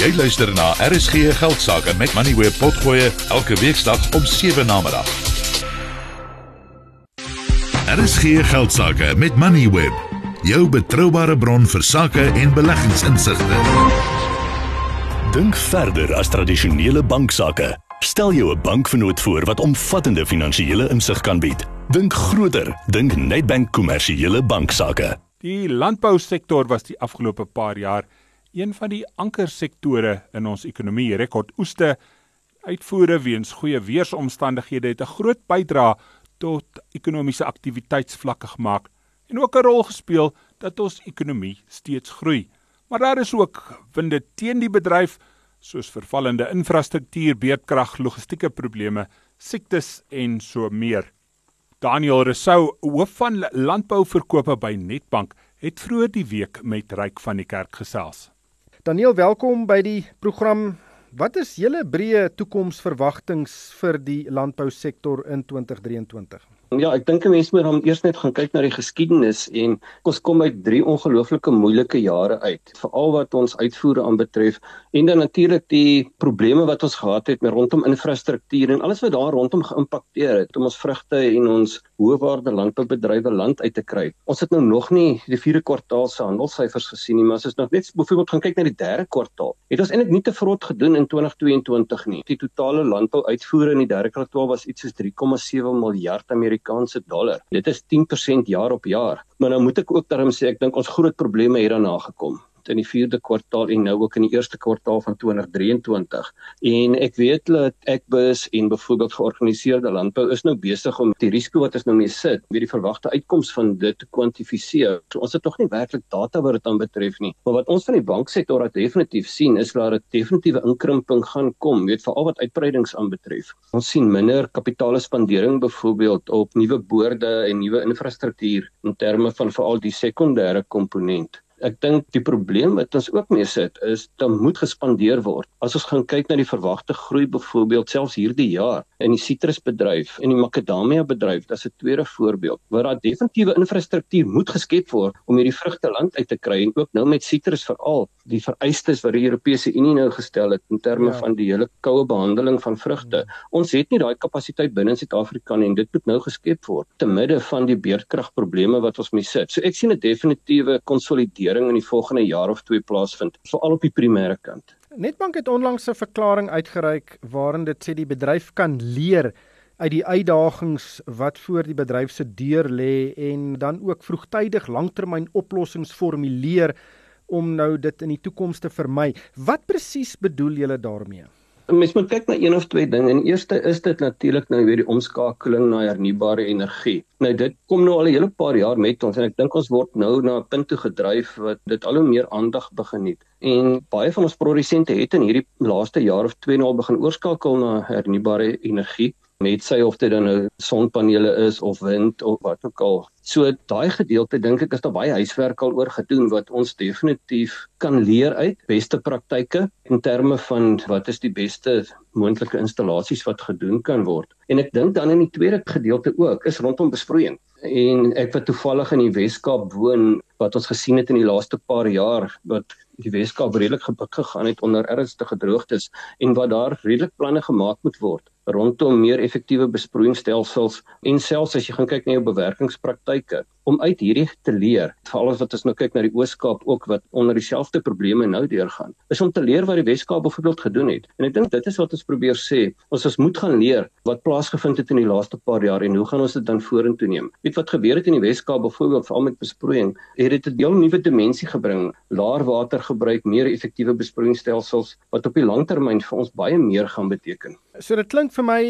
Jy luister na RSG Geldsaake met Money Web Potgoe elke weeksdag om 7 na middag. RSG Geldsaake met Money Web, jou betroubare bron vir sake en beleggingsinsigte. Dink verder as tradisionele banksaake. Stel jou 'n bankvernoot voor wat omvattende finansiële insig kan bied. Dink groter, dink Nedbank kommersiële banksaake. Die landbousektor was die afgelope paar jaar een van die ankersektore in ons ekonomie. Rekordoeste uitvoere weens goeie weeromstandighede het 'n groot bydrae tot ekonomiese aktiwiteitsvlakke gemaak en ook 'n rol gespeel dat ons ekonomie steeds groei. Maar daar is ook winde teen die bedryf soos vervallende infrastruktuur, beerdkrag, logistieke probleme, siektes en so meer. Daniel Resou, hoof van landbouverkope by Netbank, het vroeër die week met Ryk van die Kerk gesels. Daniel, welkom by die program. Wat is julle breë toekomsverwagtings vir die landbousektor in 2023? Ja, ek dink 'n mens moet dan eers net gaan kyk na die geskiedenis en ons kom uit drie ongelooflike moeilike jare uit, veral wat ons uitvoere aanbetref en dan natuurlik die probleme wat ons gehad het met rondom infrastruktuur en alles wat daar rondom geïmpakteer het om ons vrugte en ons hoëwaarde landboubedrywe land uit te kry. Ons het nou nog nie die vierde kwartaal se handelssyfers gesien nie, maar as ons nog net byvoorbeeld gaan kyk na die derde kwartaal, het ons eintlik nie te vrot gedoen in 2022 nie. Die totale landbouuitvoere in die derde kwartaal was iets soos 3,7 miljard Amerikaanse dollar. Dit is 10% jaar op jaar. Maar nou moet ek ook daarom sê ek dink ons groot probleme het daarna gekom in die 4de kwartaal en nou ook in die 1ste kwartaal van 2023. En ek weet dat Ekbus en byvoorbeeld georganiseerde landbou is nou besig om die risiko wat ons nou mee sit, weer die verwagte uitkoms van dit te kwantifiseer. So ons het nog nie werklik data wat dit aanbetref nie. Maar wat ons van die banksektor uit definitief sien is dat 'n definitiewe inkrimping gaan kom, weet veral wat uitbreidings aanbetref. Ons sien minder kapitaalspandering byvoorbeeld op nuwe boorde en nuwe infrastruktuur in terme van veral die sekondêre komponent. Ek dink die probleem wat ons ook mee sit is dat moet gespandeer word. As ons gaan kyk na die verwagte groei byvoorbeeld selfs hierdie jaar in die sitrusbedryf en die makadamia bedryf, dis 'n tweede voorbeeld waar daar definitiewe infrastruktuur moet geskep word om hierdie vrugte land uit te kry en ook nou met sitrus veral die vereistes wat die Europese Unie nou gestel het in terme ja. van die hele koue behandeling van vrugte. Ons het nie daai kapasiteit binne in Suid-Afrika nie en dit moet nou geskep word te midde van die beerdkragprobleme wat ons mee sit. So ek sien 'n definitiewe konsolidering evaluering in die volgende jaar of twee plaasvind, veral op die primêre kant. Netbank het onlangs 'n verklaring uitgereik waarin dit sê die bedryf kan leer uit die uitdagings wat voor die bedryf se deur lê en dan ook vroegtydig langtermyn oplossings formuleer om nou dit in die toekoms te vermy. Wat presies bedoel julle daarmee? Mens moet kyk na een of twee dinge. En eerste is dit natuurlik nou weer die omskakeling na hernubare energie. Nou dit kom nou al 'n hele paar jaar met ons en ek dink ons word nou na 'n punt toe gedryf wat dit al hoe meer aandag begin het. En baie van ons produsente het in hierdie laaste jaar of twee nou al begin oorskakel na hernubare energie met sy of dit dan nou sonpanele is of wind of wat ook al. So daai gedeelte dink ek is daar baie huiswerk al oor gedoen wat ons definitief kan leer uit beste praktyke in terme van wat is die beste moontlike installasies wat gedoen kan word. En ek dink dan in die tweede gedeelte ook is rondom besproeiing. En ek wat toevallig in die Wes-Kaap woon wat ons gesien het in die laaste paar jaar wat die Weskaap redelik gegaan het onder ernstige droogtes en wat daar redelik planne gemaak moet word rondom meer effektiewe besproeiingsstelsels en selfs as jy gaan kyk na jou bewerkingspraktyke om uit hierdie te leer veral as wat ons nou kyk na die Ooskaap ook wat onder dieselfde probleme nou deurgaan is om te leer wat die Weskaap byvoorbeeld gedoen het. En ek dink dit is wat ons probeer sê ons ons moet gaan leer wat plaasgevind het in die laaste paar jaar en hoe gaan ons dit dan vorentoe neem. Weet wat gebeur het in die Weskaap byvoorbeeld veral met besproeiing het dit 'n heel nuwe dimensie gebring laer water gebruik, meer effektiewe besproeiingsstelsels wat op die langtermyn vir ons baie meer gaan beteken. So dit klink vir my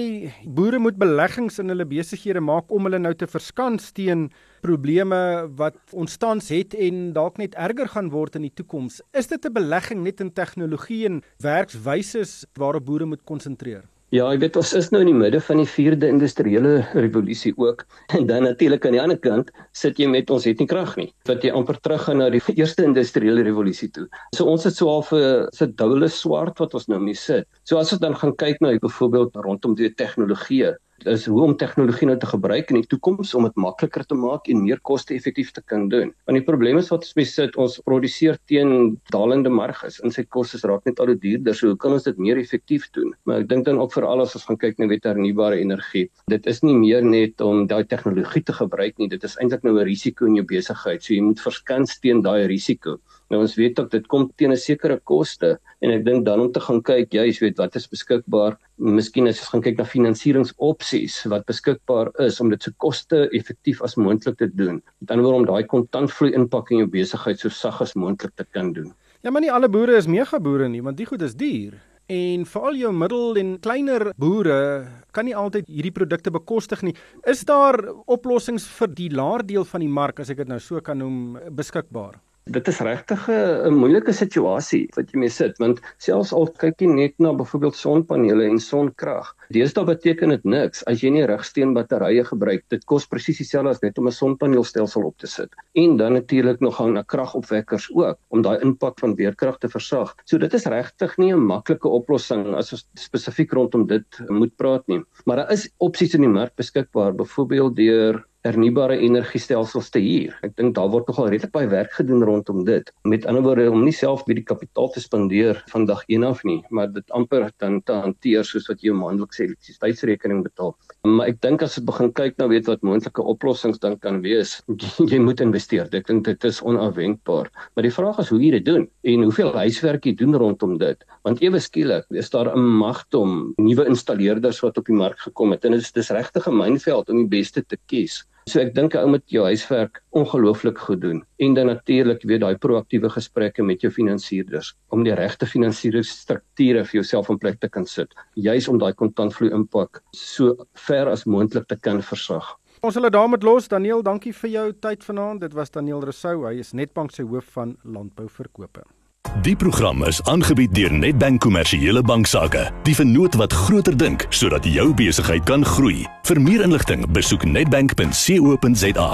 boere moet beleggings in hulle besighede maak om hulle nou te verskans teen probleme wat ontstaan het en dalk net erger gaan word in die toekoms. Is dit 'n belegging net in tegnologie en werkswyses waarop boere moet konsentreer? Ja, ek weet ons is nou in die midde van die 4de industriële revolusie ook. En dan natuurlik aan die ander kant sit jy met ons het nie krag nie. Dat jy amper terug gaan na die eerste industriële revolusie toe. So ons het so half 'n se dubbele swart wat ons nou mee sit. So as ons dan gaan kyk na byvoorbeeld rondom die tegnologie is hoe om tegnologie nou te gebruik in die toekoms om dit makliker te maak en meer koste-effektief te kan doen. Want die probleem is wat ons sit, ons produseer teen dalende marges. In sy kostes raak net al hoe duurder. So hoe kan ons dit meer effektief doen? Maar ek dink dan ook veral as ons gaan kyk na hernubare energie. Dit is nie meer net om daai tegnologie te gebruik nie. Dit is eintlik nou 'n risiko in jou besigheid. So jy moet verskans teen daai risiko. Nou ons weet ook dit kom teen 'n sekere koste en ek dink dan om te gaan kyk, jy weet wat is beskikbaar. Miskien as ons gaan kyk na finansieringsopsies wat beskikbaar is om dit so koste-effektief as moontlik te doen. Met ander woorde om daai kontantvloei impak in jou besigheid so sag as moontlik te kan doen. Ja, maar nie alle boere is megaboere nie, want die goed is duur. En veral jou middel en kleiner boere kan nie altyd hierdie produkte bekostig nie. Is daar oplossings vir die laer deel van die mark as ek dit nou so kan noem beskikbaar? Dit is regtig 'n moeilike situasie wat jy mee sit want selfs al kyk jy net na byvoorbeeld sonpanele en sonkrag deesdae beteken dit niks as jy nie rigsteen batterye gebruik. Dit kos presies dieselfde as net om 'n sonpaneelstelsel op te sit. En dan natuurlik nog gaan na kragopwekkers ook om daai impak van weerkrag te versag. So dit is regtig nie 'n maklike oplossing as ons spesifiek rondom dit moet praat nie. Maar daar is opsies in die mark beskikbaar byvoorbeeld deur hernubare energiestelsels te huur. Ek dink daar word nogal redelik baie werk gedoen rondom dit. Met ander woorde om nie self baie kapitaal te spandeer van dag 1 af nie, maar dit amper dan te hanteer soos wat jy maandelikse elektrisiteitsrekening betaal. Maar ek dink as jy begin kyk na weet wat moontlike oplossings dan kan wees, jy moet investeer. Ek dink dit is onafwendbaar. Maar die vraag is hoe jy dit doen en hoeveel huiswerk jy doen rondom dit. Want ewe skielik is daar 'n magdom nuwe installeerders wat op die mark gekom het en dit is dis regtig 'n mynveld om die beste te kies. So ek dink 'n ou moet jou huiswerk ongelooflik goed doen en dan natuurlik weer daai proaktiewe gesprekke met jou finansierders om die regte finansieringsstrukture vir jouself in plek te kan sit, juis om daai kontantvloei impak so ver as moontlik te kan versag. Ons hulle daarmee los. Daniel, dankie vir jou tyd vanaand. Dit was Daniel Rousseau. Hy is Netbank se hoof van landbouverkope. Die program is aangebied deur Nedbank Kommersiële Banksaake. Die vennoot wat groter dink sodat jou besigheid kan groei. Vir meer inligting, besoek nedbank.co.za.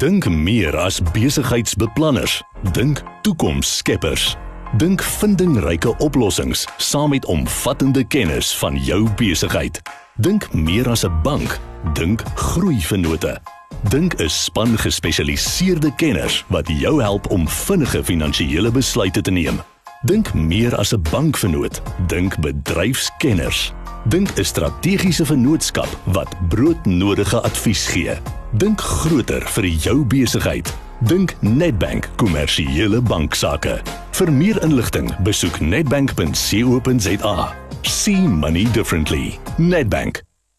Dink meer as besigheidsbeplanners. Dink toekomsskeppers. Dink vindingryke oplossings saam met omvattende kennis van jou besigheid. Dink meer as 'n bank. Dink groei vennote. Dink 'n span gespesialiseerde kenners wat jou help om vinnige finansiële besluite te neem. Dink meer as 'n bankvernoot, dink bedryfskenners. Dink 'n strategiese vennootskap wat broodnodige advies gee. Dink groter vir jou besigheid. Dink Nedbank Kommersiële Banksaake. Vir meer inligting, besoek nedbank.co.za. See money differently. Nedbank